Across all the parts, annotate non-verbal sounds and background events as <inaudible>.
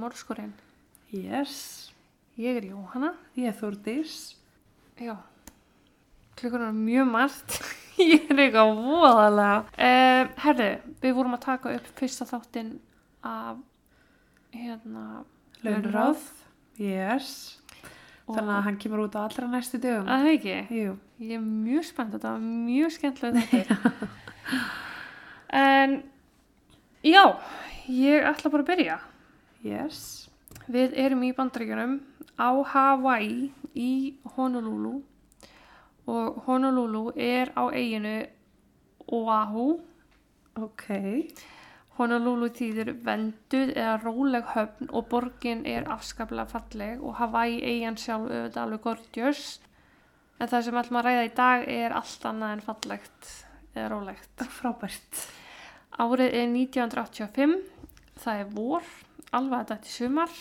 morgskurinn. Yes, Ég er Jóhanna. ég er Þórdís. Já, klukkan er mjög margt. <laughs> ég er eitthvað voðalega. Uh, herðu, við vorum að taka upp fyrsta þáttinn af hérna Launaráð. Yes. Þannig að hann kemur út á allra næstu dögum. Að það ekki? Jú. Ég er mjög spennt, þetta var mjög skemmtilega <laughs> þetta. en já, ég ætla bara að byrja. Yes. Við erum í bandaríkjunum á Hawaii í Honolulu og Honolulu er á eiginu Oahu. Ok. Honolulu þýðir venduð eða róleg höfn og borgin er afskaplega falleg og Hawaii eigin sjálf auðvitað alveg gorgeous. En það sem ætlum að ræða í dag er allt annað en fallegt eða rólegt. Frábært. Árið er 1985, það er vor, alveg að þetta er sumar.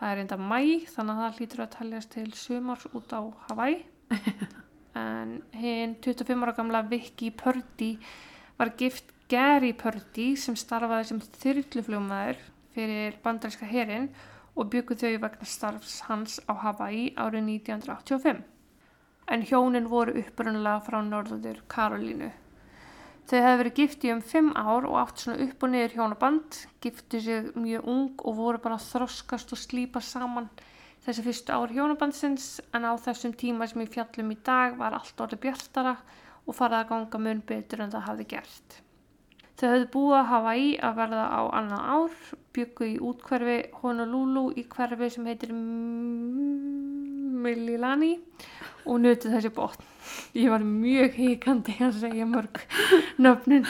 Það er enda mæ, þannig að það hlýtur að taljast til sumars út á Hawaii. <laughs> en hinn 25 ára gamla Vicky Purdy var gift Gary Purdy sem starfaði sem þyrlufljómaður fyrir bandaríska herin og byggu þau vegna starfs hans á Hawaii árið 1985. En hjónin voru upprunalega frá norður Karolínu. Þau hefði verið gift í um fimm ár og átt svona upp og niður hjónaband, giftu sig mjög ung og voru bara þroskast og slípa saman þessi fyrstu ár hjónabandsins en á þessum tíma sem ég fjallum í dag var allt orðið bjartara og farið að ganga mun betur en það hafði gert. Þau höfðu búið að hafa í að verða á annan ár, byggu í útkverfi Honolulu í hverfi sem heitir Mililani og nötu þessi botn. Ég var mjög híkandi að segja mörg nöfnin.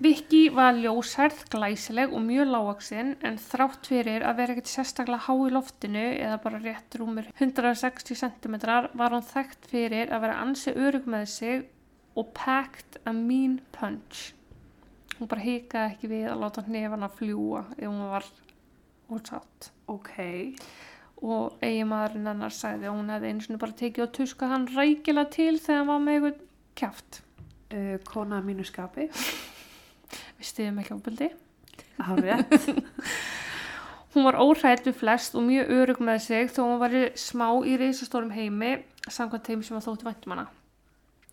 Viki var ljósærð, glæsileg og mjög lágvaksinn en þrátt fyrir að vera ekkert sérstaklega há í loftinu eða bara rétt rúmur 160 cm var hún þekkt fyrir að vera ansi örug með sig og packed a mean punch. Hún bara hikaði ekki við að láta hnefana fljúa ef hún var útsátt Ok. og eiginmaðurinn hennar sagði að hún hefði einu sinni bara tekið og tuska hann rækilega til þegar hann var með eitthvað kjáft. Uh, kona að mínu skapi. <laughs> Við stiðum ekki ábyldi. <laughs> Hún var óhrætt við flest og mjög örug með sig þó hún var smá í reysastórum heimi samkvæmt þeim sem að þótti væntum hana.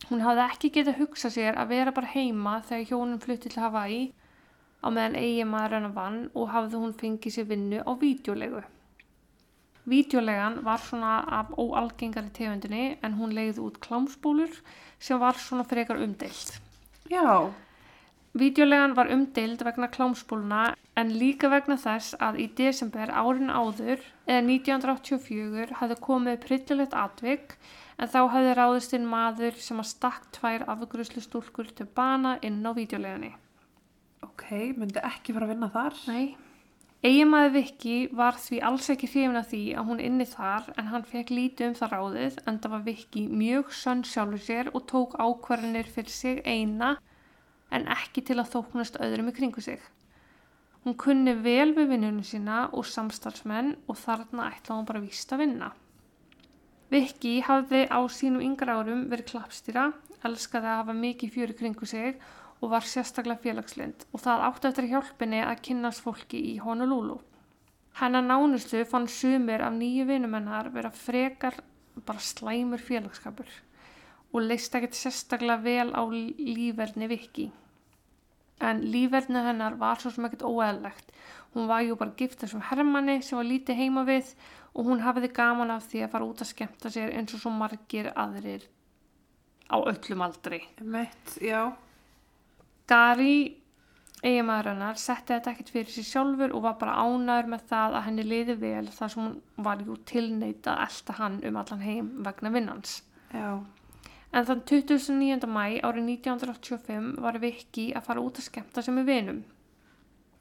Hún hafði ekki getað hugsað sér að vera bara heima þegar hjónum flutti til Hawaii á meðan eiginmaður hennar vann og hafði hún fengið sér vinnu á vídeolegu. Vídeolegan var svona af óalgengari tegundinni en hún leiði út klámsbólur sem var svona frekar umdeilt. Já. Vídeolegan var umdeild vegna klámsbóluna en líka vegna þess að í desember árin áður eða 1984 hafði komið prillilegt atvik en þá hafði ráðist inn maður sem að stakk tvær afgruslu stúlkur til bana inn á vídeoleginni. Ok, myndi ekki fara að vinna þar. Nei. Eiginmaður Viki var því alls ekki hrifin af því að hún inni þar en hann fekk lítið um það ráðið en það var Viki mjög sönn sjálfur sér og tók ákvarðanir fyrir sig eina en ekki til að þóknast öðrum í kringu sig. Hún kunni vel við vinnunum sína og samstarfsmenn og þarna ætlaði hún bara víst að vinna. Viki hafði á sínum yngra árum verið klappstýra, elskaði að hafa mikið fjöri kringu sig og var sérstaklega félagslind og það átti eftir hjálpinni að kynnast fólki í Honolulu. Hennar nánustu fann sumir af nýju vinum hennar vera frekar bara slæmur félagskapur og leist ekkert sérstaklega vel á lífverðni Viki. En lífverðni hennar var svo sem ekkert óeðlegt. Hún var jú bara gift þessum hermanni sem var lítið heima við og hún hafiði gaman af því að fara út að skemmta sér eins og svo margir aðrir á öllum aldri. Meitt, já. Gary, eiginmaður hennar, setti þetta ekkert fyrir sér sjálfur og var bara ánæður með það að henni liði vel þar sem hún var jú tilneita að elta hann um allan heim vegna vinnans. Já. En þann 29. mæ árið 1985 var Viki að fara út að skemmta sem við vinum.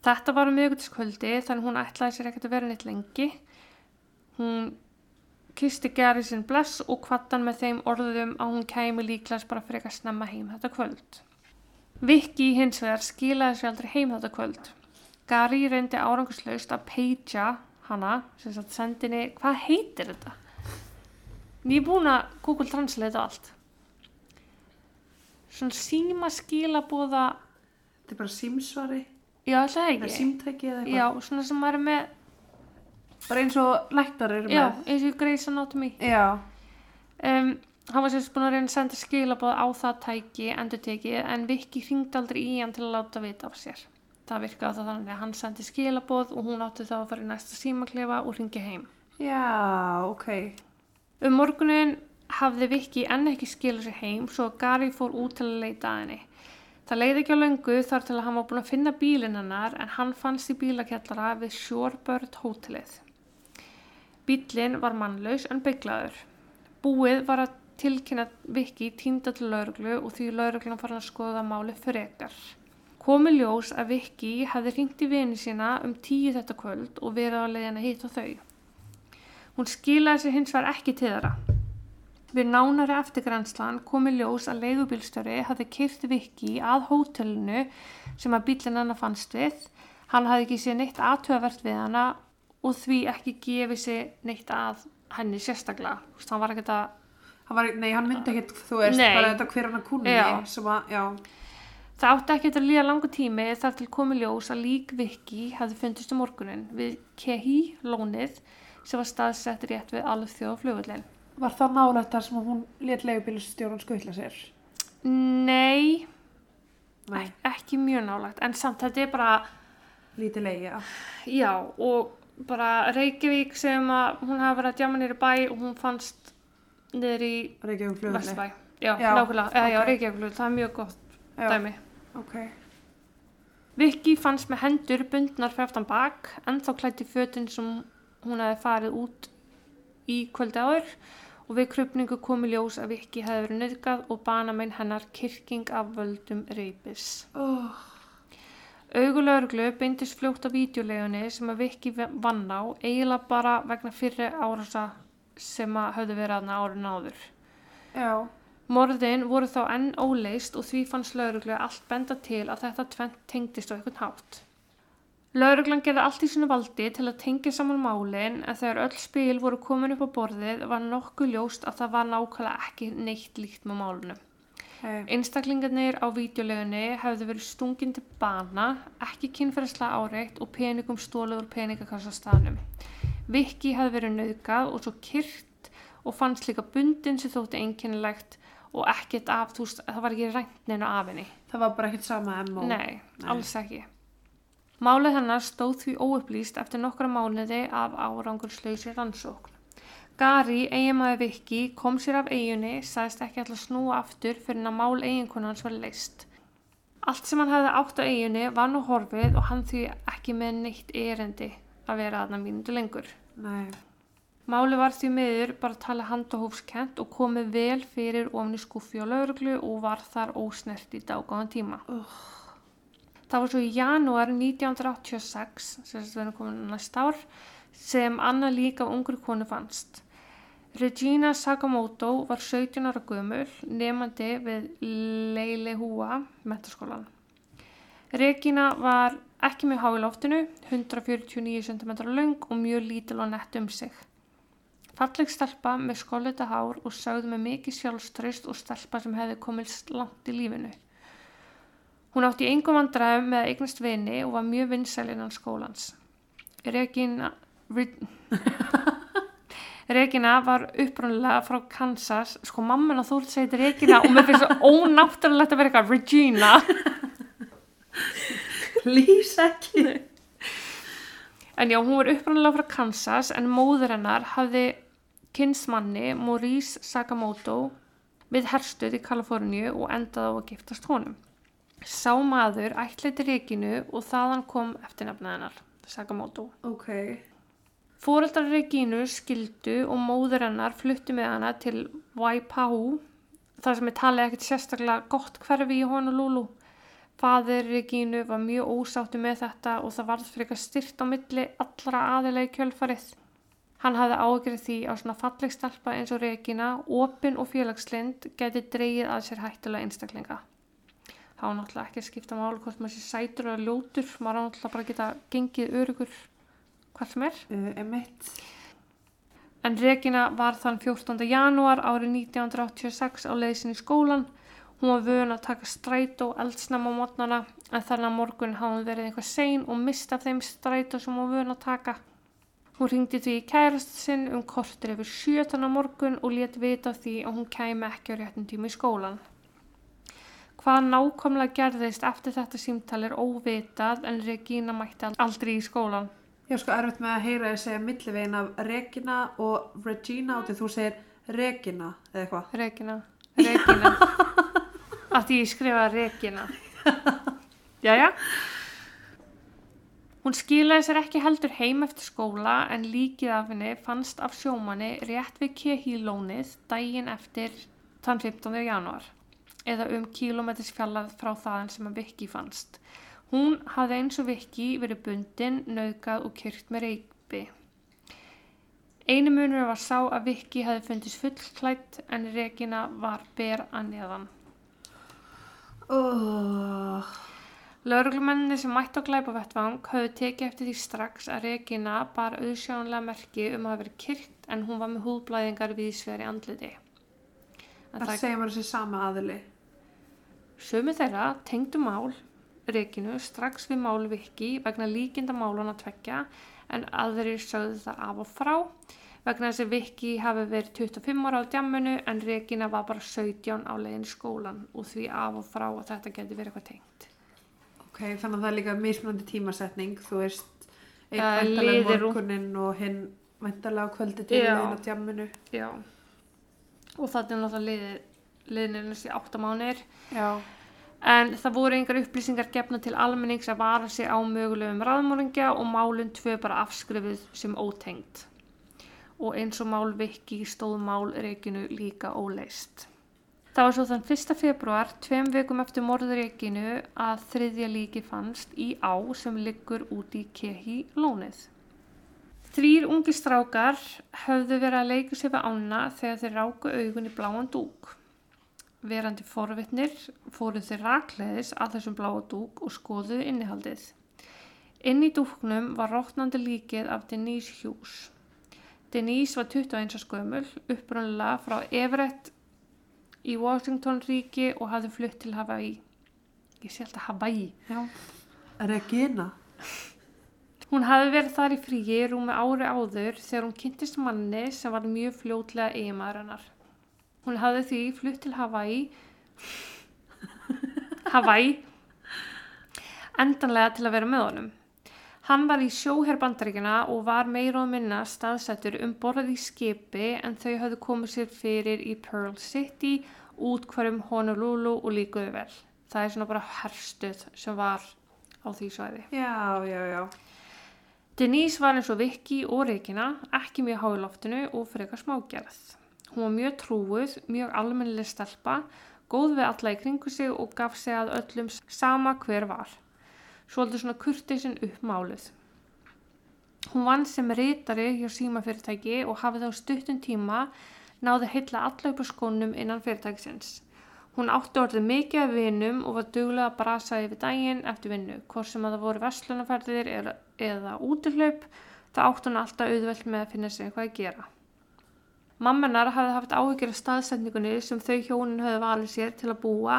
Þetta var um miðgutaskvöldi þannig hún ætlaði sér ekkert að vera neitt lengi. Hún kisti Gary sinn bless og kvattan með þeim orðum að hún kæmi líklas bara fyrir að snemma heim þetta kvöld. Viki hins vegar skilaði sér aldrei heim þetta kvöld. Gary reyndi árangurslaust að peitja hana, sem sagt sendinni, hvað heitir þetta? Ég er búin að Google Translate á allt. Svona síma skilabóða, Þetta er bara símsvari. Já, alltaf Eða ekki. símtæki eða eitthvað. Já, svona sem maður er með, Bara eins og læknar eru já, með. eins og Grey's Anatomy. Já. Um, hann var sérst búin að reyna að senda skilabóð á það tæki, endur tekið, en Viki hringdi aldrei í hann til að láta vita af sér. Það virkaði það þannig að hann sendi skilabóð og hún átti þá að fara í næsta símaklefa og ringi heim. Já, ok. Um morgunin hafði Viki enn ekki skilað sér heim svo Gary fór út til að leita að henni. Það leiði ekki á löngu þar til að hann var búin að finna bílinn hennar en hann fannst í bílakjallara við Shorebird hótelið. Bílinn var mannlaus en bygglaður. Búið var að tilkynna Viki týnda til lauruglu og því lauruglan farin að skoða máli frekar. Komi ljós að Viki hefði ringt í vini sína um tíu þetta kvöld og verið á leiðin að hitta þau. Hún skilaði sér hins vegar ekki til þeirra. Við nánari eftirgrænslan komi ljós að leigubílstjóri hafði kyrkt Viki að hótelinu sem að bílinn hennar fannst við. Hann hafði ekki séð neitt aðtöðavert við hana og því ekki gefið sér neitt að henni sérstaklega. Þú veist, hann var ekkert að Hann var, nei, hann myndi ekkert, þú veist, Nei. bara þetta hver hann að kunni sem að, já. Það átti ekki að líða langu tími þar til komi ljós að lík Viki hefði fundist um morgunin við Kehi lónið sem var staðsett rétt við alveg þjóðaflugvöldin. Var það nálægt þar sem hún let leigubílstjóran skutla sér? Nei, Nei, ekki mjög nálagt, en samt þetta er bara, lítið leigi, já. já, og bara Reykjavík sem að hún hafi verið að djama nýri bæ og hún fannst niður í. Vesturbæ. Já, Já, nákvæmlega, eða já. Reykjavík, það er mjög gott Já, dæmi. ok. Viki fannst með hendur bundnar fyrir aftan bak, en þá klætti fötin sem hún hefði farið út í kvöldi áður og við krupningu komi ljós að Viki hefði verið nöðgað og bana megin hennar kirking af völdum reypis. Oh, Augulaurglu beindist fljótt á vídeolegunni sem að Viki vann á, eiginlega bara vegna fyrri árasa sem að höfðu verið aðna árun áður. já, Morðin voru þá enn óleist og því fannst lauruglu allt benda til að þetta tvent tengdist á einhvern hátt. Lauruglan gerði allt í sinu valdi til að tengja saman málin en þegar öll spil voru komin upp á borðið var nokkuð ljóst að það var nákvæmlega ekki neitt líkt með málunum. hei, Einstaklingarnir á vídeolegunni hefðu verið stungin til bana, ekki kynferðslega áreitt og peningum stólið úr peningakassastanum. Viki hefði verið nauðgað og svo kyrt og fannst líka bundin sem þótti einkennilegt og ekkert af, þú veist, það var ekki ræntninu af henni. það var bara ekkert sama MO. Nei, Nei. alls ekki. Málið hennar stóð því óupplýst eftir nokkra mánuði af árangurslausi rannsókn. Gary, eiginmaður Viki, kom sér af eiginni, sagðist ekki alltaf snúa aftur fyrir að mál eiginkonans var leist. Allt sem hann hefði átt á eiginni var nú horfið og hann því ekki með neitt erendi að vera aðna mínútu lengur. Nei, Máli var því miður bara að tala handahófskent og komið vel fyrir ofni skuffi á lauruglu og var þar ósnert í dágáðan tíma. Það var svo í janúar 1986, sem þetta verður komin næsta ár, sem annað líka ungri konu fannst. Regina Sakamoto var 17 ára gömul, nefandi við Leilehua metaskólan. Regina var ekki með há í loftinu, 149 cm löng og mjög lítil og nett um sig. Falleg stelpa með skólita hár og sagði með mikið sjálfströst og stelpa sem hefði komið langt í lífinu. Hún átti í engum vandræðum með eignast vini og var mjög vinsæl innan skólans. Regina, Re, <laughs> Regina var upprunalega frá Kansas, sko mamman að þú segir Regina og mér finnst svo ónáttúrulegt að vera eitthvað Regina. lýs ekki. En já, hún var upprunalega frá Kansas en móður hennar hafði kynsmanni Maurice Sakamoto við herstuð í Kaliforníu og endaði á að giftast honum. Sá maður ætleiti Reginu og þaðan kom eftirnafnið hennar, Sakamoto. Ok, Fóreldrar Regínu skildu og móður hennar fluttu með hana til Waipahu, þar sem er talið ekkert sérstaklega gott hverfi í Honolulu. Fadir Regínu var mjög ósáttu með þetta og það varð frekar styrt á milli allra aðilega í kjölfarið. Hann hafði ágjörð því á svona falleg stelpa eins og Regína, opin og félagslind geti dreigið að sér hættulega einstaklinga. Það var náttúrulega ekki að skipta máli hvort maður sé sætur eða ljótur, maður á náttúrulega bara að geta gengið örugur hvað sem er. uh, emitt. En Regina var þann 14. janúar árið 1986 á leiðsin í skólan. Hún var vön að taka strætó eldsnam á mótnana en þannig að morgun hafði hún verið eitthvað sein og mist af þeim strætó sem hún var vön að taka. Hún ringdi því í kærast sinn um kortur yfir sjötan á morgun og let vita því að hún kæmi ekki á réttum tíma í skólan. Hvað nákvæmlega gerðist eftir þetta símtal er óvitað en Regína mætti aldrei í skólan. Ég er sko erfitt með að heyra að segja millivegin af Regina og Regina og þú segir Regina eða eitthvað. Regina, Regina. Að <laughs> ég skrifaði Regina. Jæja. Hún skilaði sér ekki heldur heim eftir skóla en líkið af henni fannst af sjómanni rétt við Kehílónið daginn eftir þann 15. januar eða um kílometris fjallað frá þaðan sem að Viki fannst. Hún hafði eins og Viki verið bundin, naukað og kyrkt með reypi. Einu munur var sá að Viki hefði fundist fullklætt en Regina var ber að neðan. Oh. Lauruglumenninni sem mætti á glæpavettvang höfðu tekið eftir því strax að Regina bar auðsjónlega merki um að vera kyrkt en hún var með húðblæðingar við sveri andliti. En Það segir maður þessi sama aðili. Sumi þeirra tengdu mál Reginu strax við mál Viki vegna líkinda málana tvekja en aðrir sögðu það af og frá vegna þess að Viki hafi verið 25 ára á djamminu en Regina var bara 17 á leiðin skólan og því af og frá að þetta geti verið eitthvað tengt. Ok, þannig að það er líka mismunandi tímasetning. Þú veist, einn Það væntalega morgunin og hinn væntalega kvöldi til leiðin á djamminu. Já. Og þetta er náttúrulega liðið, liðin þessi 8 mánir en það voru engar upplýsingar gefna til almennings að vara sig á mögulegum raðmóringja og málun tvö bara afskrifuð sem ótengt. Og eins og mál Viki stóð mál Reginu líka óleist. Það var svo þann 1. februar, tveim vikum eftir morður Reginu, að þriðja líki fannst í á sem liggur út í Kehi lónið. Þrýr ungi strákar höfðu verið að leika sér við ána þegar þeir ráku augun í bláan dúk. Verandi forvitnir fóru þeir rakleiðis að þessum bláa dúk og skoðuðu innihaldið. Inn í dúknum var rótnandi líkið af Denise Hughes. Denise var 21 skömmul, upprunnilega frá Everett í Washington ríki og hafði flutt til Hawaii. Ég sé alltaf Hawaii. Já. Regina. Hún hafði verið þar í fríi rúmi ári áður þegar hún kynntist manni sem var mjög fljótlega eiginmaður hennar. Hún hafði því flutt til Hawaii, Hawaii, endanlega til að vera með honum. Hann var í sjóherbandaríkina og var meira og minna staðsettur um borðið í skipi en þau hafðu komið sér fyrir í Pearl City, út hverjum Honolulu og líkuðu vel. Það er svona bara herstuð sem var á því svæði. Já, já, já. Denise var eins og Vicky og Regina, ekki mjög há í loftinu og frekar smágerð. Hún var mjög trúuð, mjög almennileg stelpa, góð við alla í kringu sig og gaf sig að öllum sama hver var. Svolítið svona kurtisinn upp málið. Hún vann sem rítari hjá símafyrirtæki og hafði þá stuttum tíma náði heilla alla upp á skónum innan fyrirtækisins. Hún átti orðið mikið af vinum og var duglega að brasa yfir daginn eftir vinnu, hvort sem að það voru vestlunarferðir eða, eða útihlaup, það átti hún alltaf auðvelt með að finna sér eitthvað að gera. Mammenar hafði haft áhyggjur af staðsetningunni sem þau hjónin höfðu valið sér til að búa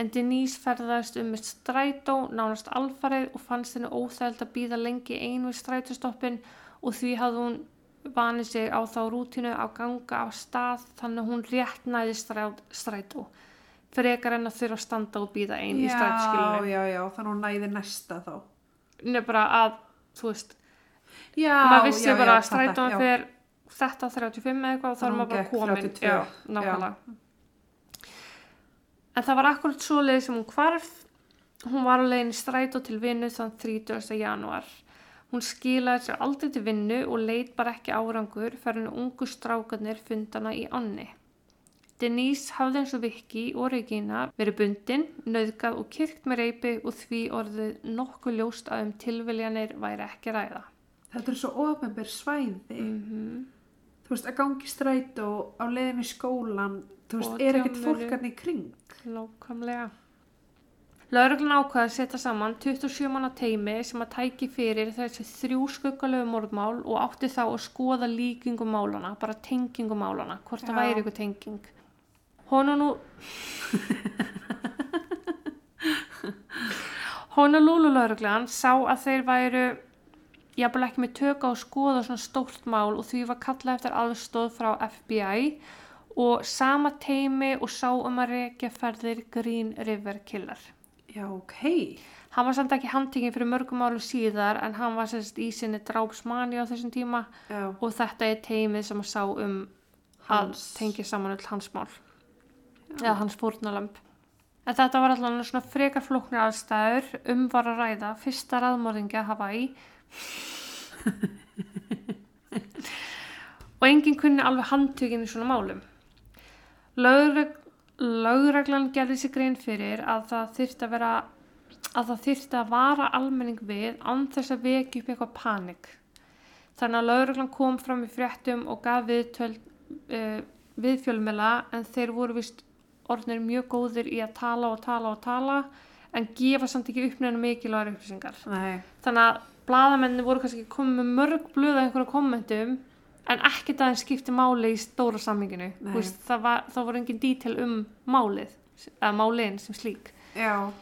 en Denise ferðaðist um með strætó nánast alfarið og fannst henni óþægild að býða lengi einu við strætóstoppin og því hafði hún vanið sig á þá rútinu að ganga af stað þannig að hún rétt næði strætó frekar en að þurfa að standa og býða einu í Já, strætóskilinu. já, já. Þannig að hún næði næsta þá. Nei bara að, þú veist, Já, maður vissi já, bara já, að strætóin já. fyrir þetta 35 eða eitthvað og þá er maður bara komin 32, já, nákvæmlega en það var akkurat svo leið sem hún hvarf hún var á leiðin í strætó til vinnu þann 30. januar hún skilaði sér aldrei til vinnu og leit bara ekki árangur fyrir henni ungu strákarnir fundana í ánni Denise hafði eins og Vicky og Regina verið bundin, nöðgað og kirkt með reypi og því orðið nokkuð ljóst að um tilviljanir væri ekki ræða. Þetta er svo ofenbyr svæði. Mm Þú veist, að gangi strætó á leiðin í skólan, þú veist, Og er ekkert djamminu. fólk hann í kring. Nákvæmlega. Lauruglan ákvaði að setja saman 27 manna teimi sem að tæki fyrir þessi þrjú skuggalegu mordmál og átti þá að skoða líkingum málana, bara tengingum málana, hvort það Já. væri ykkur tenging. Honolulu <laughs> Honolulu lauruglan sá að þeir væru jafnvel ekki með tökka á skoða svona stórt mál og því var kallað eftir aðstóð frá FBI og sama teimi og sá um að reykja ferðir Green River Killer. Já, ok. Hann var samt ekki handtekinn fyrir mörgum árum síðar en hann var sérst í sinni drápsmani á þessum tíma Já, og þetta er teimið sem að sá um að tengja saman öll hans mál eða hans fórnalömb. En þetta var allavega svona frekar flóknir aðstæður um var að ræða fyrsta raðmörðingja Hawaii <laughs> og enginn kunni alveg handtökinn í svona málum. Lögreg, lögreglan gerði sér grein fyrir að það þyrfti að vera að það þyrfti að vara almenning við án þess að vekja upp eitthvað panik. Þannig að lögreglan kom fram í fréttum og gaf viðtöl uh, við fjölmela en þeir voru vist orðnir mjög góðir í að tala og tala og tala en gefa samt ekki upp neina mikilvægur upplýsingar. nei, Þannig að bladamenni voru kannski komið með mörg blöða einhverjum kommentum en ekkert aðeins skipti máli í stóra samminginu. Það voru engin dítel um málið, eða málin sem slík. já,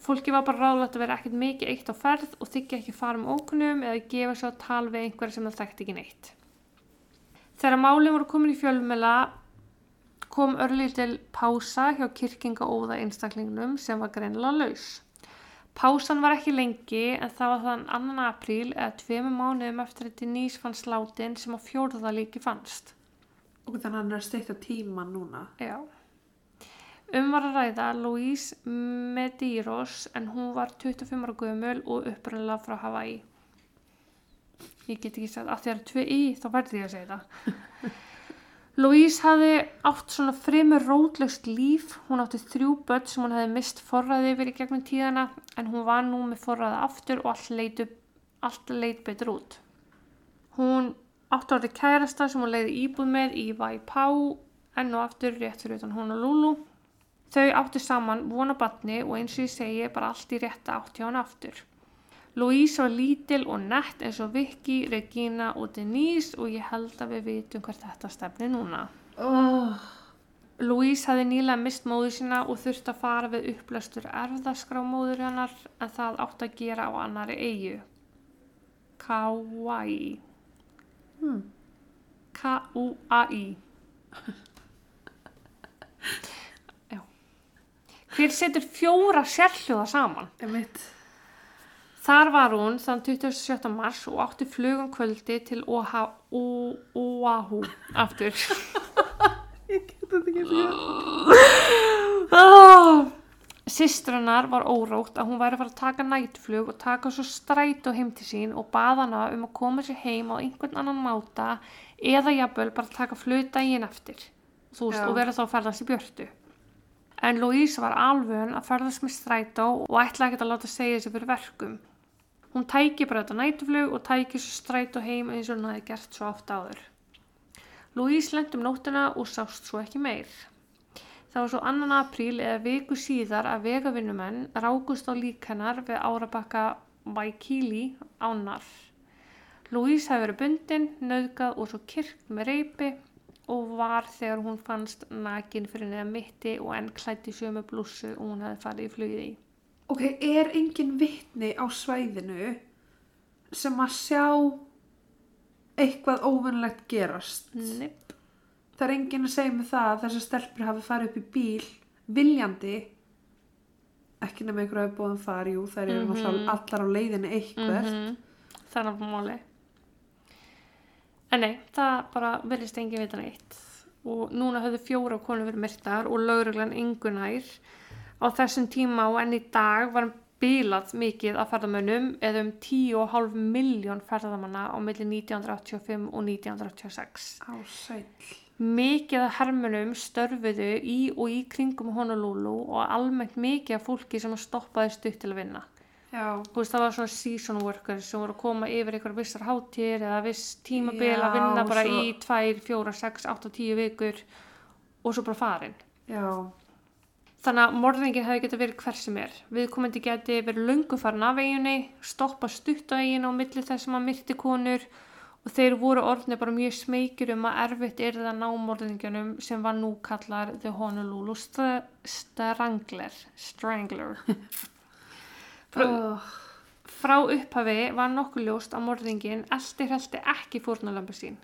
Fólki var bara ráðlegt að vera ekkert mikið eitt á ferð og þykja ekki fara um ókunnum eða gefa svo að tala við einhverja sem það þekkti ekki neitt. Þegar málið voru komin í fjölmela kom örlítil pása hjá kirkinga óða einstaklingnum sem var greinilega laus. Pásan var ekki lengi en það var þann 2. apríl eða tveimu mánuðum eftir að Denise fannst látin sem á fjórða líki fannst. og þannig að hann er steikt á tíma núna. Já. Um var að ræða Louise Medeiros en hún var 25 ára gömul og upprænlega frá Hawaii. Ég get ekki sagt að það eru tvö í þá verði ég að segja það. <laughs> Louise hafði átt svona fremur rótlaust líf. Hún átti þrjú börn sem hún hefði mist forræði yfir í gegnum tíðana en hún var nú með forræði aftur og allt leit, allt leit betur út. Hún átti orðið kærasta sem hún leiði íbúð með í Vaipau enn og aftur rétt fyrir utan Honolulu. Þau áttu saman vona batni og eins og ég segi bara allt í rétta átt hjá hann aftur. Louise var lítil og nett eins og Vicky, Regina og Denise og ég held að við vitum hvert þetta stefni núna. Oh, Louise hafði nýlega mist móður sína og þurfti að fara við upplöstur erfðaskrá móður hennar en það átti að gera á annari eigu. Kauai. hmm. K-U-A-I. <laughs> Hver setur fjóra sérhljóða saman? Emitt. Þar var hún þann 27. mars og átti flugum kvöldi til Oahu aftur. <laughs> Ég get þetta ekki sér. oh. Sistrannar var órótt að hún væri að fara að taka nætflug og taka svo stræt og heim til sín og baða hana um að koma sér heim á einhvern annan máta eða jafnvel bara taka fluta í henn eftir þú veist, Já. og vera þá að ferðast í björtu. En Louise var alvön að ferðast með strætó og ætlaði ekki að láta segja þessi fyrir verkum. Hún tæki bara þetta nætuflug og tæki svo strætó heim eins og hún hafi gert svo oft áður. Louise lent um nóttina og sást svo ekki meir. Það var svo annan apríl eða viku síðar að vegavinnumenn rákust á lík hennar við árabakka Waikili ánar. Louise hefði verið bundin, nöðgað og svo kyrkt með reypi og var þegar hún fannst nakin fyrir neða mitti og enn klætti sömu blússu og hún hefði farið í flugið í. Ok, er engin vitni á svæðinu sem að sjá eitthvað óvinnlegt gerast? Nipp. Það er engin að segja mig það að þessar stelpur hafi farið upp í bíl viljandi ekki nema einhverju hafi bóðum fari, jú, þær eru Mhm. náttúrulega allar á leiðinni eitthvað. -hmm. Þannig að máli. En nei, það bara verðist engin vita neitt. Og núna höfðu fjóra konur verið myrtar og lauruglan yngunær. Á þessum tíma og enn í dag var bilað mikið af ferðamönnum eða um 10,5 miljón ferðamanna á milli 1985 og 1986. Á sæll. Mikið af hermönum störfuðu í og í kringum Honolulu og almennt mikið af fólki sem stoppaði stutt til að vinna Já, þú veist, það var svona season workers sem voru að koma yfir einhver vissar hátíðir eða viss tímabil Já, að vinna bara svo- í 2, 4, 6, 8, 10 vikur og svo bara farin. já, Þannig að morðingin hefði getið verið hver sem er. Viðkomandi geti verið löngu farin af eiginni, stoppa stutt á eiginu á milli þess sem að myrti konur og þeir voru orðni bara mjög smekir um að erfitt er það námorðingjunum sem var nú kallar The Honolulu Stra Strangler Strangler. <laughs> Frá, oh, frá upphafi var nokkuð ljóst að morðingin eldi heldi ekki fórnalambi sín.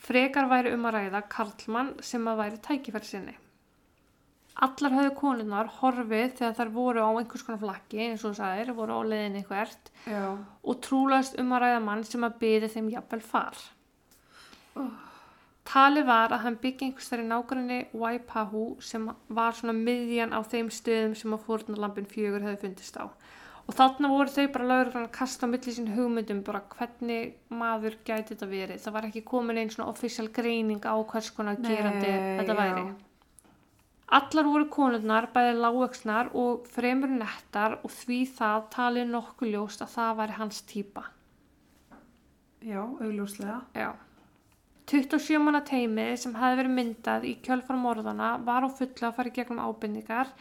Frekar væri um að ræða Karlmann sem að væri tækifæri sinni Allar höfðu konunar horfið þegar þær voru á einhvers konar flakki eins og það er, voru á leiðin einhvert já, og trúlaðist um að ræða mann sem að byði þeim jafnvel far. Oh. Talið var að hann byggi einhvers þar í nágrinni Waipahu sem var svona miðjan á þeim stöðum sem að fórnarlampin fjögur hefði fundist á. Og þarna voru þau bara lögur að kasta á milli sín hugmyndum bara hvernig maður gæti þetta verið. Það var ekki komin einn svona official greining á hvers konar gerandi Nei, þetta væri. já. Allar voru konurnar bæði lágvöksnar og fremur nettar og því það talið nokkuð ljóst að það væri hans típa. já, augljóslega. Já. 27 manna teimið sem hefði verið myndað í kjölfar morðana var á fullu að fara í gegnum ábyrningar,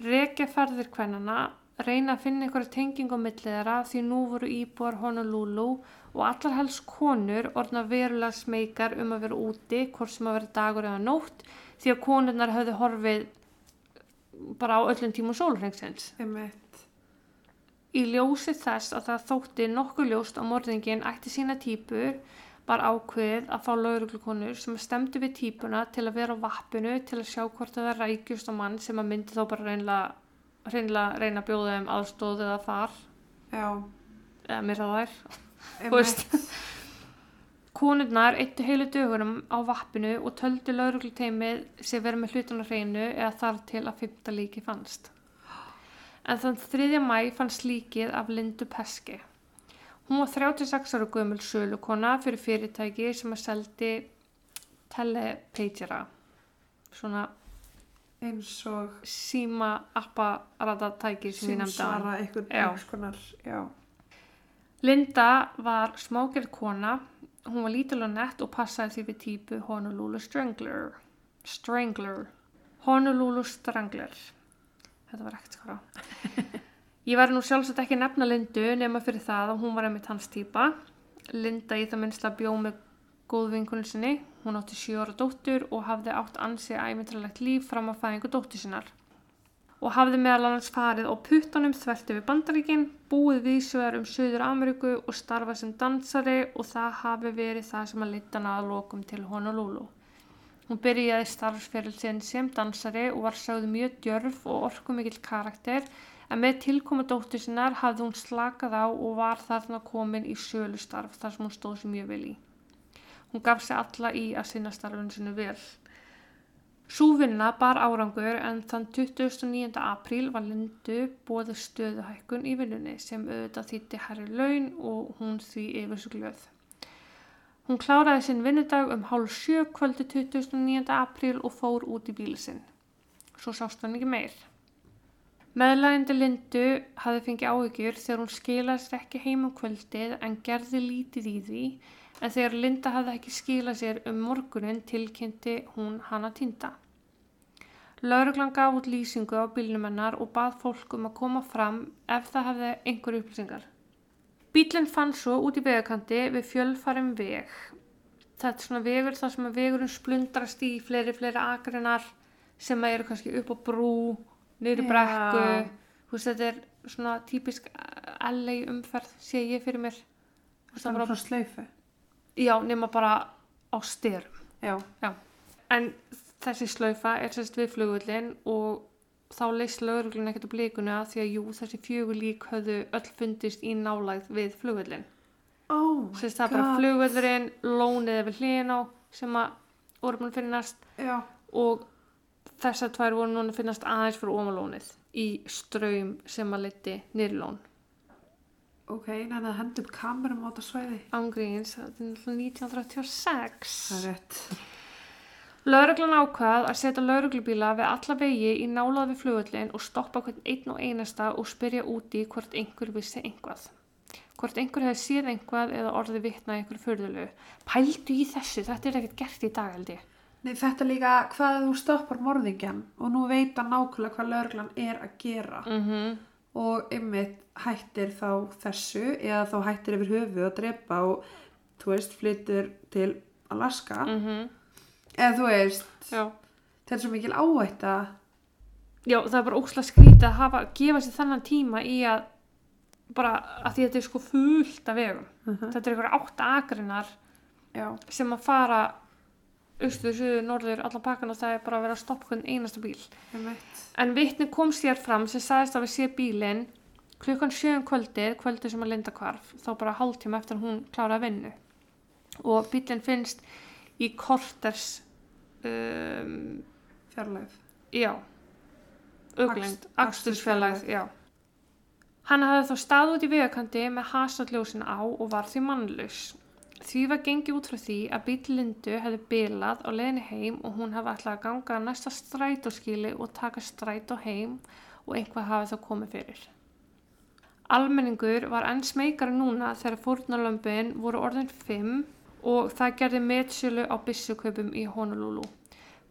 rekja ferðir kvennana, reyna að finna einhverja tenging á millið þeirra því nú voru íbúar Honolulu og allar helst konur orðna verulega smekar um að vera úti, hvort sem að vera dagur eða nótt, því að konurnar höfðu horfið bara á öllum tímum sólrengsins. Í ljósi þess að það þótti nokkuð ljóst að morðingin ætti sína típur var ákveðið að fá lauruglukonur sem stemdi við típuna til að vera á vappinu til að sjá hvort það er rækjust á mann sem að myndi þá bara reynlega, reynlega reyna að bjóða þeim aðstóð eða far Já, eða mér það þær. einmitt. veist. Konurnar eittu heilu dögunum á vappinu og töldu laurugluteimið sem verið með hlutun á hreinu eða þar til að fymta líki fannst. En þann 3. mæ fannst líkið af Lindu Peski. Hún var 36 ára gömul sölukona fyrir fyrirtæki sem að seldi telepagera, svona Eins og síma apparatatæki sem ég nefndi á símsvara einhvern Já. einhvers konar, já. Linda var smágerð kona, hún var lítil og nett og passaði því við típu Honolulu Strangler. Strangler. Honolulu Strangler. Þetta var ekkert skara. Ég var nú sjálfsagt ekki nefna Lindu nema fyrir það að hún var einmitt hans típa. Linda í það minnst að bjó með góðvinkunni sinni. Hún átti sjö ára dóttur og hafði átt ansi æmyndralegt líf fram að fæðingu dóttur sinnar og hafði meðal annars farið á puttanum þvert yfir bandaríkin, búið viðsjöðar um Suður Ameríku og starfað sem dansari og það hafi verið það sem að lita hana að lokum til Honolulu. Hún byrjaði starfsferil sinn sem dansari og var sögð mjög djörf og orkumikill karakter en með tilkomu dóttur sinnar hafði hún slakað á og var þarna komin í sölustarf þar sem hún stóð sér mjög vel í. Hún gaf sig alla í að sinna starfinu sinu vel. Súvinna bar árangur en þann 29. apríl var Lindu bóðu stöðuhækkun í vinnunni sem auðvitað þýtti herri laun og hún því yfir svo glöð. Hún kláraði sinn vinnudag um hálf sjö kvöldi 29. apríl og fór út í bíli sinn. Svo sást hann ekki meir. Meðlægindi Lindu hafði fengið áhyggjur þegar hún skilaði sér ekki heim um kvöldið en gerði lítið í því en þegar Linda hafði ekki skilað sér um morgunin tilkynnti hún hana týnda. Lauruglan gaf út lýsingu á bílnum hennar og bað fólk um að koma fram ef það hefði einhver upplýsingar. Bílinn fann svo út í vegakanti við fjölfarum veg. Þetta er svona vegur þar sem að vegurinn splundrast í fleiri, fleiri akreinar sem að eru kannski upp á brú, niður í brekku. Þú veist, þetta er svona típisk LA umferð, sé ég fyrir mér. Það var svona slaufu. Já, nema bara á styrum. Já, En þessi slaufa er sérst við flugullin og þá leist lauruglun ekkert á blíkuna því að jú, þessi fjögur lík höfðu öll fundist í nálægð við flugullin. oh Sérst það er bara flugullurinn, lónið við hlýðin á sem að að finnast Já, og þessar tvær voru núna finnast aðeins fyrir omalónið í ströym sem að liti nýrlón. Ok, neina að henda upp kamerum á þetta svæði. Ángríns, þetta er náttúrulega 1936. Það er rétt. Lauruglan ákvað að setja lauruglubíla við alla vegi í nálað við flugullin og stoppa hvern einn og einasta og spyrja úti hvort einhver vissi einhvað. Hvort einhver hefði séð einhvað eða orði vitna einhver fyrðulegu. Pældu í þessu, þetta er ekkert gert í dag held ég. Nei, þetta líka hvað þú stoppar morðingjan og nú veit hann nákvæmlega hvað lögreglan er að gera Mm -hmm. Og ymmið hættir þá þessu eða þá hættir yfir höfu að drepa og þú veist, flyttur til Alaska. Mm eða þú veist, þetta er svo mikil áhætta. Já, það er bara ókslega skrítið að hafa, gefa sér þannan tíma í að bara að því að þetta er sko fullt af vegum. uh Þetta er einhverja átta akrinnar já, sem að fara austur, suður, norður, allan pakkan og það er bara að vera að stoppa hvern einasta bíl. En vitni kom sér fram sem sagðist að við sé bílinn klukkan sjöum kvöldið, kvöldið sem að linda hvarf, þá bara hálftíma eftir að hún kláraði vinnu. Og bílinn finnst í korters, um, fjarlægð já, akstursfélag, já. Hann hafði þá stað út í vegakanti með hasalljósin á og var því mannlaus. Því var gengið út frá því að bíl Lindu hefði bilað á leiðinni heim og hún hefði ætlað að ganga næsta strætóskili og taka strætó heim og einhvað hafi þá komið fyrir. Almenningur var enn smekari núna þegar fórnarlömbin voru orðin fimm og það gerði metsölu á byssukaupum í Honolulu.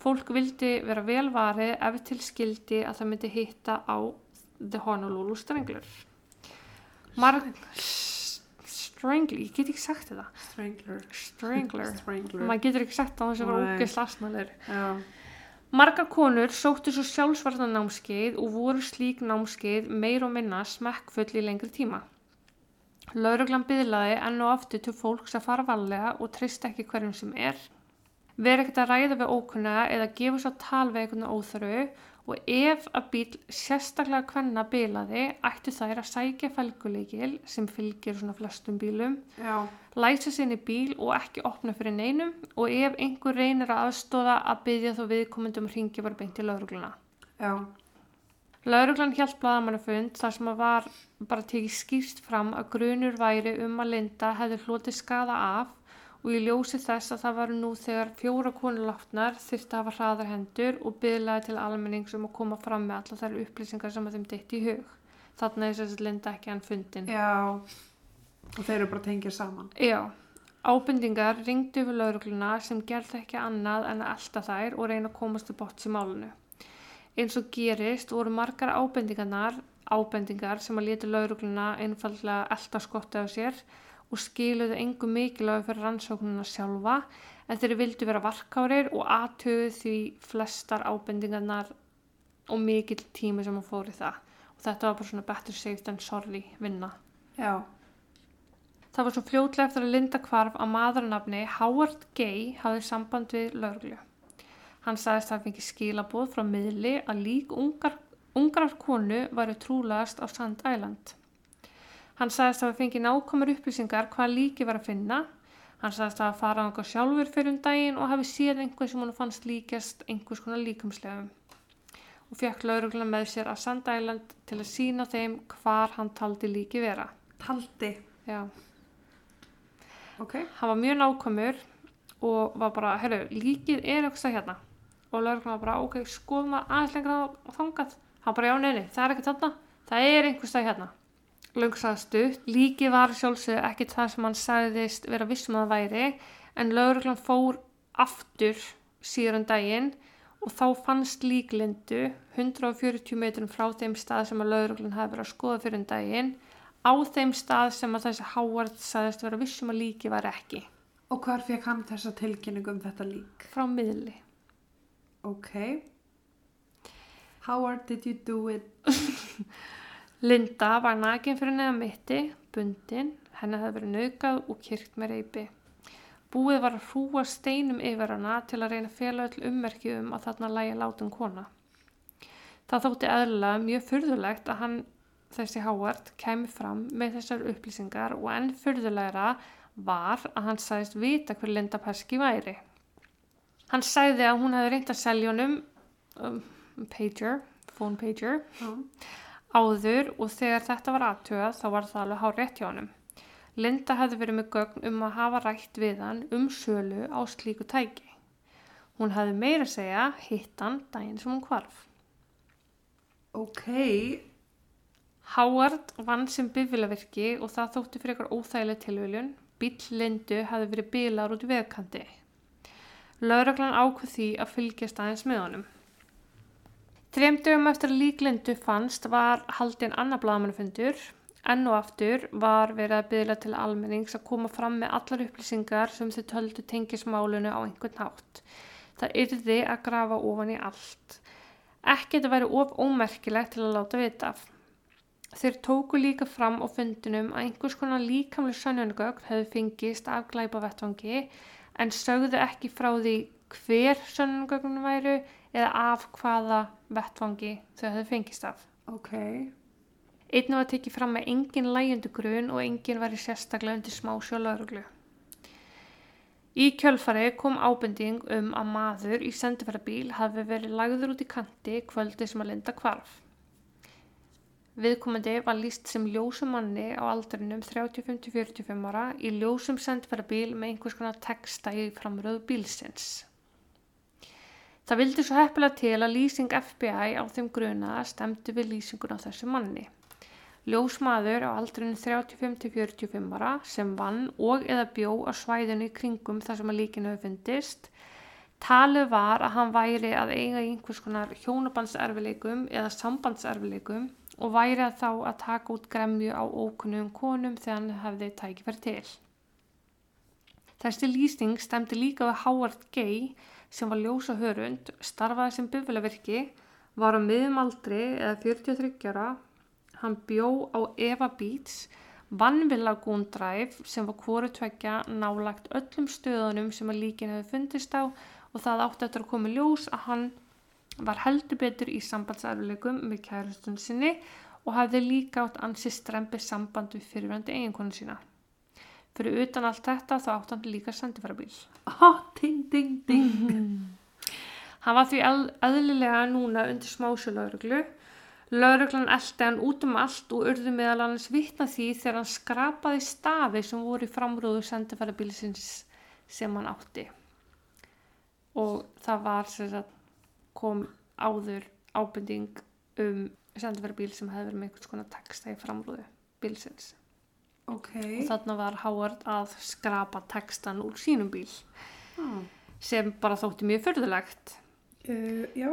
Fólk vildi vera velvarið ef til skildi að það myndi hitta á The Honolulu Strangler. Marg... Strangler, ég get ekki sagt þetta. strangler Strangler. strangler Maður getur ekki sagt það þess að Nei. ógeðslega asnalegir. já, Margar konur sóttu svo sjálfsvartan námskeið og voru slík námskeið meir og minna smekkfull í lengri tíma. Lauruglan byðlaði enn og aftur til fólks að fara varlega og treysta ekki hverjum sem er. Veri ekkert að ræða við ókunna eða gefa svo tal við einhvern óþörfu og ef að bíl sérstaklega hvenna bilaði ættu þær að sækja felguleikil sem fylgir svona flestum bílum. Já, læsa sinni bíl og ekki opna fyrir neinum. Og ef einhver reynir að aðstóða að byggja þá viðkomendum hringi bara beint til laurugluna. já. Lauruglan hjælt blaðamannafund þar sem að var bara tekið skýrst fram að grunur væri um að Linda hefði hlotið skada af og í ljósi þess að það var nú þegar fjóra konur látnar þyrfti að hafa hraðar hendur og bygglaði til almennings um að koma fram með alla þær upplýsingar sem að þeim deitt í hug. Þess að Linda ekki hann fundin. já og þeir eru bara tengið saman Já, ábendingar ringdu við laurugluna sem gerði ekki annað en að elta þær og reyna að komast til botts í málunu. Eins og gerist voru margar ábendingarnar, ábendingar sem að leta laurugluna einfallega elta skotti á sér og skiluðu engu mikilvæg fyrir rannsóknuna sjálfa en þeir vildu vera varkárir og aðtöðu því flestar ábendingarnar og mikill tími sem að fóri það. Og þetta var bara svona better safe than sorry vinna. já, Það var svo fljótlega eftir að Linda hvarf að maðurnafni Howard Gay hafði samband við lauruglu. Hann sagðist að það fengi skilabóð frá miðli að lík ungar, ungrar konu væri trúlegast á Sand Island. Hann sagðist að það fengi nákvæmur upplýsingar hvað líki var að finna. Hann sagðist að fara á einhver sjálfur fyrir um daginn og hafi séð einhver sem hann fannst líkjast einhvers konar líkamslegum. Og fekk lauruglan með sér að Sand Island til að sína þeim hvar hann taldi líki vera. taldi Já. ok, hann var mjög nákvæmur og var bara, herru, líkið er eitthvað hérna og lögurinn var bara, ok, skoðum það aðeins lengra á þangað hann bara, já, neini, það er ekki þarna það er einhver stað hérna löngsaðstu, líkið var sjálfsög ekki það sem hann sagðist vera vissum að væri en lögurinn fór aftur síðan um daginn og þá fannst líklindu 140 metrum frá þeim stað sem að lögurinn hafi verið að skoða fyrir um daginn á þeim stað sem að þessi Howard sagðist vera vissum að líki var ekki. Og hvar fekk hann þessa tilkynningu um þetta lík? Frá miðli. ok. Howard did you do it <laughs> Linda var nakin fyrir neða mitti, bundin, henni hefði verið naukað og kyrkt með reypi. Búið var að hrúa steinum yfir hana til að reyna öll ummerki um að þarna lægi látum kona. Það þótti eðlilega mjög furðulegt að hann, þessi Howard, kæmi fram með þessar upplýsingar og enn furðulegra var að hann sagðist vita hver Linda Perski væri. Hann sagði að hún hefði reynt að selja honum um, pager, phone pager, Já. Áður og þegar þetta var aðtöðað þá var það alveg hár rétt hjá honum. Linda hefði verið með gögn um að hafa rætt við hann um sölu á slíku tæki. Hún hefði meira að segja hitt hann daginn sem hún hvarf. ok, Howard vann sem bifvilavirki og það þótti fyrir eitthvað óþægileg tilviljun. Bíll Lindu hefði verið bílar út í veðkanti. Lauraglan ákveð því að fylgjast aðeins með honum. Þrem dögum eftir að lík Lindu fannst var haldinn annar blaðmannafundur Enn og aftur var verið að byggla til almennings að koma fram með allar upplýsingar sem þau töldu tengismálunu á einhvern hátt. Það yrði að grafa ofan í allt. Ekki þetta væri of ómerkilegt til að láta vita af. Þeir tóku líka fram á fundinum að einhvers konar líkamlega sönnunagögn hefði fengist af glæpavettvangi en sögðu ekki frá því hver sönnunagögn væru eða af hvaða vettvangi þau hefði fengist af. Ok. Einnig var tekið fram með engin lægjöndu grun og engin væri sérstaklega undir smá sjálfuruglu. Í kjölfari kom ábending um að maður í sendiferðabíl hafi verið lagður út í kanti kvöldi sem að linda kvarf. Viðkomandi var líst sem ljósum manni á aldrinum 35-45 ára í ljósum sendiferðabíl með einhvers konar texta í framröðu bílsins. Það vildi svo heppilega til að lýsing FBI á þeim gruna stemdi við lýsingun á þessu manni. Ljósmaður á aldrinu 35-45 ára sem vann og eða bjó á svæðinu í kringum þar sem að líkinu hefur fundist. Talið var að hann væri að eiga einhvers konar hjónabandserfileikum eða sambandserfileikum og væri að þá að taka út gremju á ókunnum konum þegar hann hefði tækifæri til. Þessi lýsing stemdi líka við Howard Gay sem var ljósa hörund, starfaði sem bifulavirki, var á miðumaldri eða 43 ára Hann bjó á Eva Beats, vann við Lagoon Drive sem var hvoru tvekja nálagt öllum stöðunum sem að líkin hefði fundist á og það átti eftir að koma ljós að hann var heldur betur í sambandsarfileikum með kærastun sinni og hafði líka átt ansi strempi samband við fyrirvændi eiginkonu sína. Fyrir utan allt þetta þá átt hann líka sendifærabíl. Ah, ding, ding, ding. <laughs> Hann var því eðlilega núna undir smásjölaugruglu Lauruglan eldi hann út um allt og urði meðal annars vittna því þegar hann skrapaði stafi sem voru í framrúðu sendifærabílisins sem hann átti. Og það var sem sagt kom áður ábending um sendifærabíl sem hefði verið með einhvers konar texta í framrúðu bílisins. Ok. Og þarna var Howard að skrapa textan úr sínum bíl Ah. sem bara þótti mjög förðulegt. Uh, já.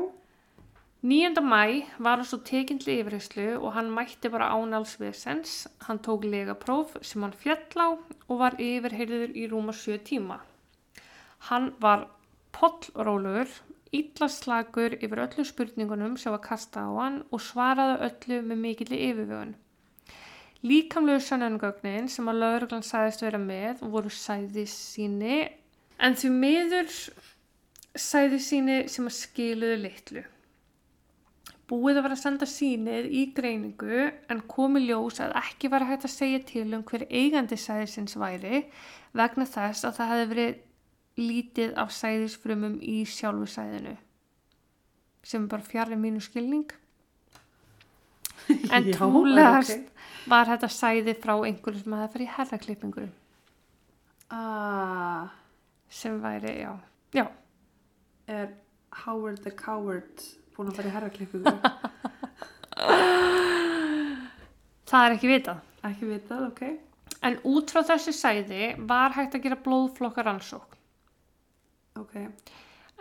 9. mæ var hann svo tekinn til yfirheyslu og hann mætti bara ánálsviðsens. Hann tók legapróf sem hann fjall á og var yfirheyrður í rúma 7 tíma. Hann var pollrólugur, illaslagur yfir öllu spurningunum sem var kasta á hann og svaraði öllu með mikilli yfirvögun. Líkamlegu sannangögnin sem að lauruglan sæðist vera með voru sæði síni en því miður sæði síni sem að skiluðu litlu. Búið að vera að senda sínið í greiningu en komi ljós að ekki var hægt að segja til um hver eigandi sæðisins væri vegna þess að það hefði verið lítið af sæðisfrumum í sjálfu sæðinu sem er bara fjarrir mínu skilning. En <laughs> ok. Var þetta sæði frá einhverju sem hefði farið í herraklippingu Ah, sem væri, já, já, er Howard the Coward búin að fara í herraklippingu? <laughs> það er ekki vitað. Ekki vitað, ok. En út frá þessu sæði var hægt að gera blóðflokkar ansók. Ok.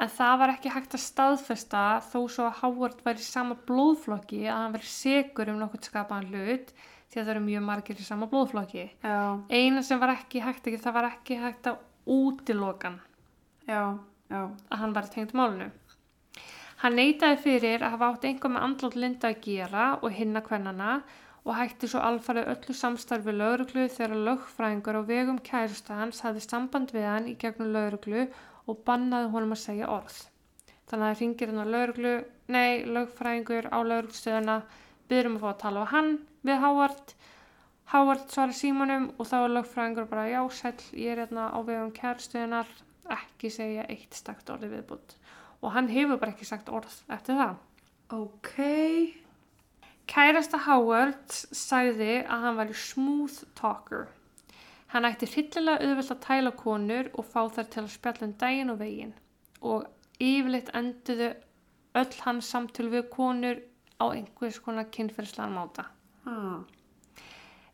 En það var ekki hægt að staðfesta þó svo að Howard væri í sama blóðflokki að hann veri segur um nokkur skapaðan hlut því að það eru mjög margir í sama blóðflokki. Já, Eina sem var ekki hægt ekki, það var ekki hægt að útilokan já, já. að hann var tengt málunu. Hann neitaði fyrir að hafa átt einhver með andlót linda að gera og hinna kvennana og hætti svo alfarið öllu samstarfi lauruglu þegar lögfræðingur á vegum kærusta hans hafði samband við hann í gegnum lauruglu og bannaði honum að segja orð. Þannig að það ringir hann á lauruglu, nei, lögfræðingur á lauruglustöðuna, byrjum að fá að tala á hann við Howard. Howard svarar símanum og þá er lögfræðingur bara, já, sæll, ég er hérna á vegum kærustuðunar, ekki segja eitt stakt orði viðbútt. Og hann hefur bara ekki sagt orð eftir það. Ok. Kærasta Howard sagði að hann var smooth talker. Hann ætti hryllilega auðvelt að tæla konur og fá þær til að spjalla um daginn og veginn og yfirleitt enduðu öll hans samtöl við konur á einhvers konar kynferðslan máta. Ah.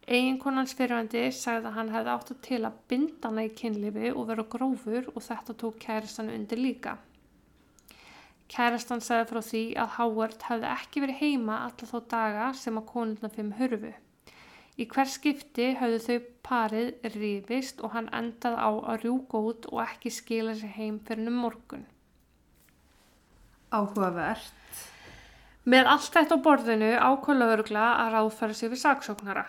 Eiginkonans fyrirvændi sagði að hann hefði átt að til að binda hana í kynlifi og vera grófur og þetta tók kærastan undir líka. Kærastan sagði frá því að Howard hefði ekki verið heima alla þá daga sem að konurna fimm hörfu. Í hver skipti höfðu þau parið rífist og hann endað á að rjúka út og ekki skila sér heim fyrir um morgun. Áhugavert. Með allt þetta á borðinu ákvað lögregla að ráðfæra sig við saksóknara.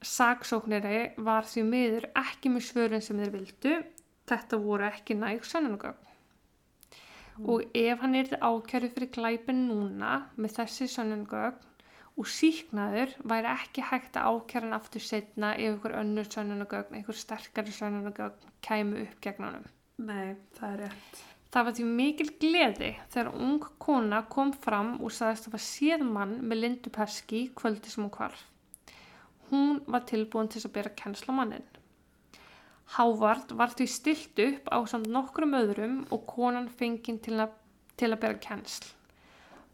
Saksóknari var því miður ekki með svörin sem þeir vildu. Þetta voru ekki næg sönnunagögn. Og ef hann yrði ákjæru fyrir glæpin núna með þessi sönnunagögn og síknaður væri ekki hægt að ákjæra hann aftur setna ef ykkur önnur sönnunagögn, einhver sterkari sönnunagögn kæmu upp gegn honum. Nei, það er rétt. Það var því mikil gleði þegar ung kona kom fram og sagðist að það var séð mann með Lindu Peski kvöldi sem hún kvarf. Hún var tilbúin til að bera kennsla mannin. Hávard var því stilt upp á samt nokkrum öðrum og konan fenginn til, til að bera kennsl.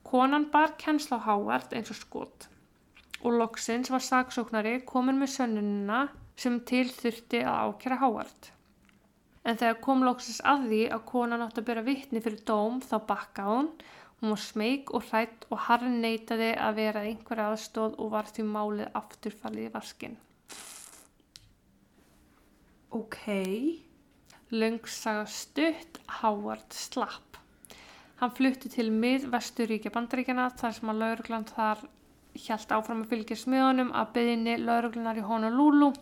Konan bar kennsla á Hávard eins og skot og loksins var saksóknari komin með sönnunina sem til þurfti að ákjæra Hávard. En þegar kom loksins að því að konan átti að bera vittni fyrir dóm þá bakkaði hún. Hún var smeyk og hrætt og harn neitaði að vera einhver aðstóð og var því málið afturfallið í vaskinn. Ok. Löngsaga stutt, Howard slapp. Hann flutti til mið-vesturíkja bandaríkjana þar sem að lauruglan þar hjælt áfram að fylgja smiðunum að byðinni lauruglunar í Honolulu.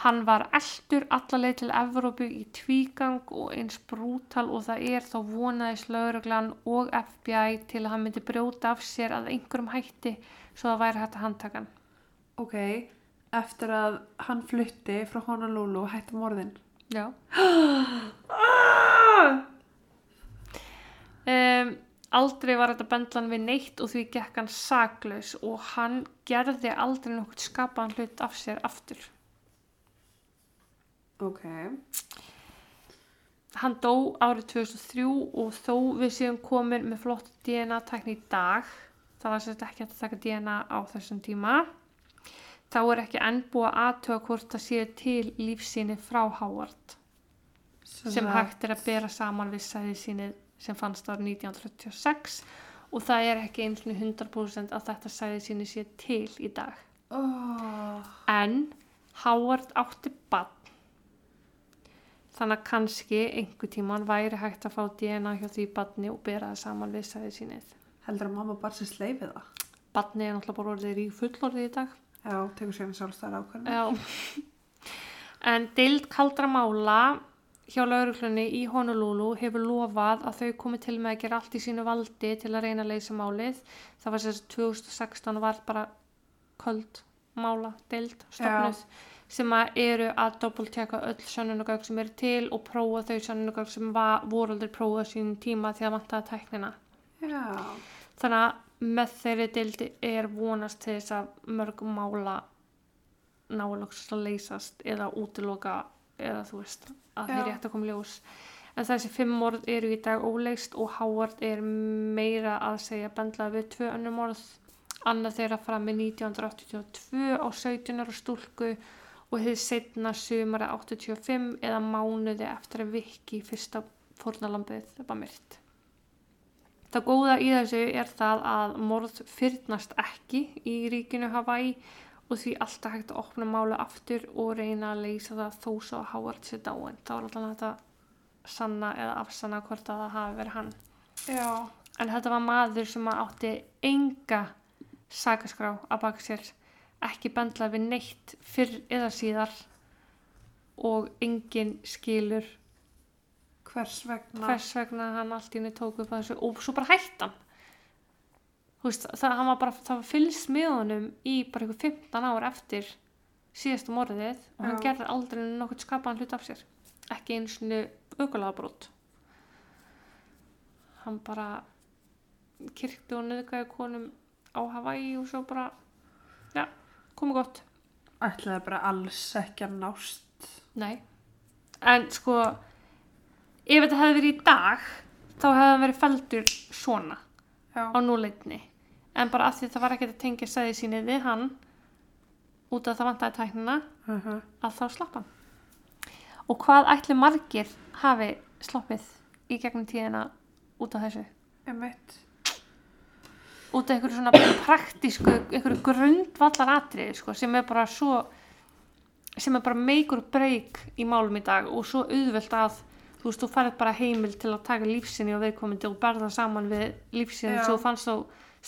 Hann var eldur allarleið til Evrópu í tvígang og eins brútal og það er þá vonaðis lauruglan og FBI til að hann myndi brjóta af sér að einhverjum hætti svo það væri hægt að handtaka hann. Ok. Eftir að hann flutti frá Honolulu og hætti morðin. Já. <gasps> um, aldrei var þetta bendlan við neitt og því gekk hann saklaus og hann gerði aldrei nokkuð skapaðan hlut af sér aftur. Ok. Hann dó árið 2003 og þó við séum komin með flott DNA-tækni í dag, það var sérst ekki að taka DNA á þessum tíma, þá er ekki enn búið að aðtöga hvort það séu til lífsýni frá Howard sem hægt er að bera saman við sæði sínið sem fannst árið 1936 og það er ekki eins og 100% að þetta sæði síni sé til í dag. Oh. En Howard átti bann þannig að kannski einhver tíman væri hægt að fá DNA hjá því banni og bera það saman við sæði sínið. Heldur að mamma bara sér sleifið það? Banni er náttúrulega bara orðið í fullorðið í dag. Já, tekur sér sjálfstæðar ákvæmni. Já. En deild kaldra mála hjá lauruglunni í Honolulu hefur lofað að þau komi til með að gera allt í sínu valdi til að reyna að leysa málið. Það var sérst 2016 var bara köld mála deild stofnuð sem að eru að doppeltjaka öll sönnunugögg sem eru til og prófa þau sönnunugögg sem var, voru aldrei prófað á sínum tíma því að vantaði tæknina. Já. Þannig að með þeirri deildi er vonast til þess að mörg mála náloksast að leysast eða útiloka eða þú veist að þeir rétt að koma í ljós. En þessi fimm morð eru í dag óleist og Howard er meira að segja bendlað við tvö önnur morð. Annað þeirra fram með 1982 á 17 ára stúlku og hefði setna sumara 85 eða mánuði eftir að viki fyrsta fórnalambið var myrt. Það góða í þessu er það að morð fyrnast ekki í ríkinu Hawaii og því alltaf hægt að opna mála aftur og reyna að leysa það þó svo að Howard sér dáin. Það var alltaf hægt að sanna eða afsanna hvort að það hafi verið hann. Já. En þetta var maður sem átti enga sakaskrá að baka sér, ekki bendlað við neitt fyrr eða síðar og engin skilur Hvers vegna? hvers vegna hann allt í henni tók upp þessu og svo bara hætti hann Þú veist, það, hann var bara, það fylgst með honum í bara ykkur 15 ár eftir síðastu morðið og hann Já. gerði aldrei nokkuð skapaðan hlut af sér ekki eins og aukulega brot hann bara kirkti og nöðgæði konum á Hawaii og svo bara já, komið gott Ætlaði bara alls ekki að nást. Nei. En sko, ef þetta hefði verið í dag, þá hefði hann verið feldur svona Já. á núleitni. En bara af því að það var ekkert að tengja sæði síni við hann, út af það vantaði tæknina, Uh -huh. að þá slapp hann. Og hvað ætli margir hafi sloppið í gegnum tíðina út af þessu? Emitt. Út af einhverju svona praktísku, einhverju grundvallar atriði sko, sem er bara svo sem er bara meikur breyk í málum í dag og svo auðvelt að þú veist, þú færð bara heimil til að taka lífsinni og viðkomandi og berða saman við lífsinni svo þú fannst á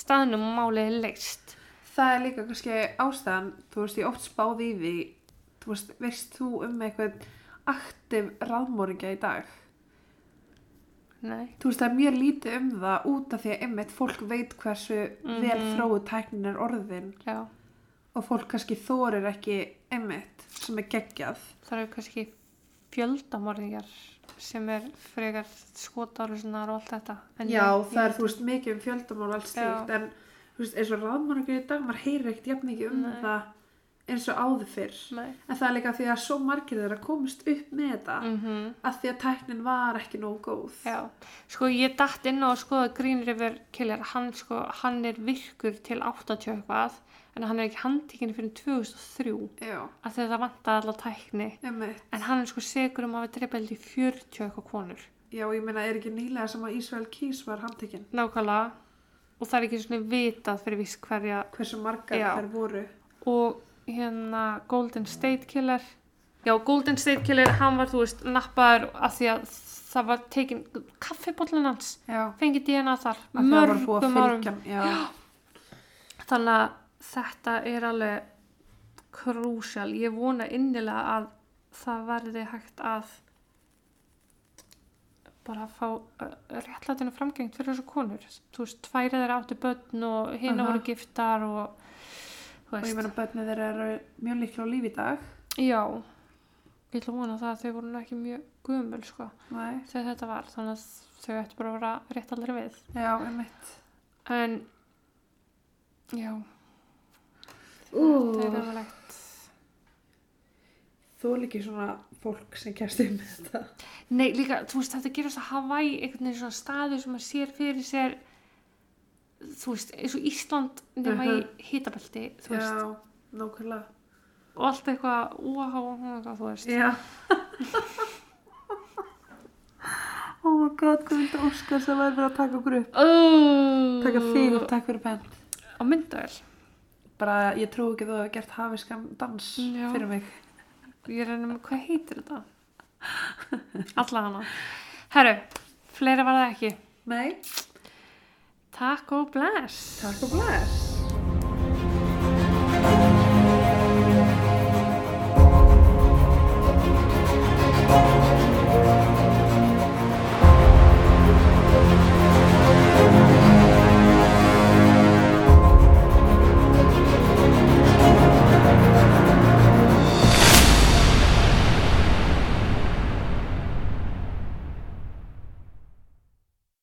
staðnum og málið er leist það er líka kannski ástæðan þú veist, ég oft spáði í því þú veist, veist þú um eitthvað aktiv ráðmóringja í dag Nei, þú veist, það er mjög lítið um það út af því að einmitt fólk veit hversu vel Mhm. þróu tæknin er orðin já, og fólk kannski þorir ekki einmitt sem er geggjað það eru kannski fjöldamorðingar sem er frekar skotárusunar og allt þetta en Já, ég- það er, þú veist, mikið um fjöldamál alls slíkt, Já. en þú veist, eins og ráðmóringja í dag, maður heyrir ekkert jafn mikið um Nei. það eins og áður fyrr. Nei. en það er líka því að svo margir þeirra komist upp með þetta Mhm. að því að tæknin var ekki nógu góð. Já, sko ég datt inn á að skoða Green River Killer, hann sko, hann er virkur til 80 eitthvað, en hann er ekki handtíkinni fyrir 2003, Já, að það vantaði allar tækni, einmitt. En hann er sko segur um að hafa dreipið held í 40 eitthvað konur, Já, ég meina, er ekki nýlega sem að Ísrael Kís var handtekinn? Nákvæmlega, og það er ekki svona vitað fyrir viss hverja, hversu margar þær voru. Og hérna Golden State Killer, já Golden State Killer, hann var þú veist nappaður af því að það var tekin kaffibóllin hans, fengið DNA þar, að að mörgum árum. Þannig að þetta er alveg krúsjál. Ég vona innilega að það verði hægt að bara fá uh, réttlætinu framgengt fyrir þessu konur. Þú veist, tværið þeirra áttu börn og hérna Aha. voru giftar og og ég veist. meina, börnið þeirra eru mjög líklega á lífi í dag Já, ég ætla að vona það að þau voru ekki mjög gömul sko Nei, þegar þetta var. Þannig að þau ættu bara að vera rétt aldrei við. já, einmitt En, já, þetta er öfulegt. Þú er líki svona fólk sem kæst um þetta Nei, líka, þú veist, þetta gerast að Hawaii einhvern veginn svona staður sem maður sér fyrir sér þú veist, eins og Ísland nema Mhm. í hitabelti, þú veist. Já, nákvæmlega. Og allt eitthvað, eitthvað, þú veist. Já. <laughs> Oh my god, hvað vildi Óskar sem verið að taka okkur upp? Oh, Taka þig og takk fyrir penn á myndavel Bara, ég trú ekki að þú hefur gert hafiskan dans Já. fyrir mig. Ég er ennum, hvað heitir þetta? alla hana. Herru, fleira var það ekki. Nei, takk og bless. Takk og bless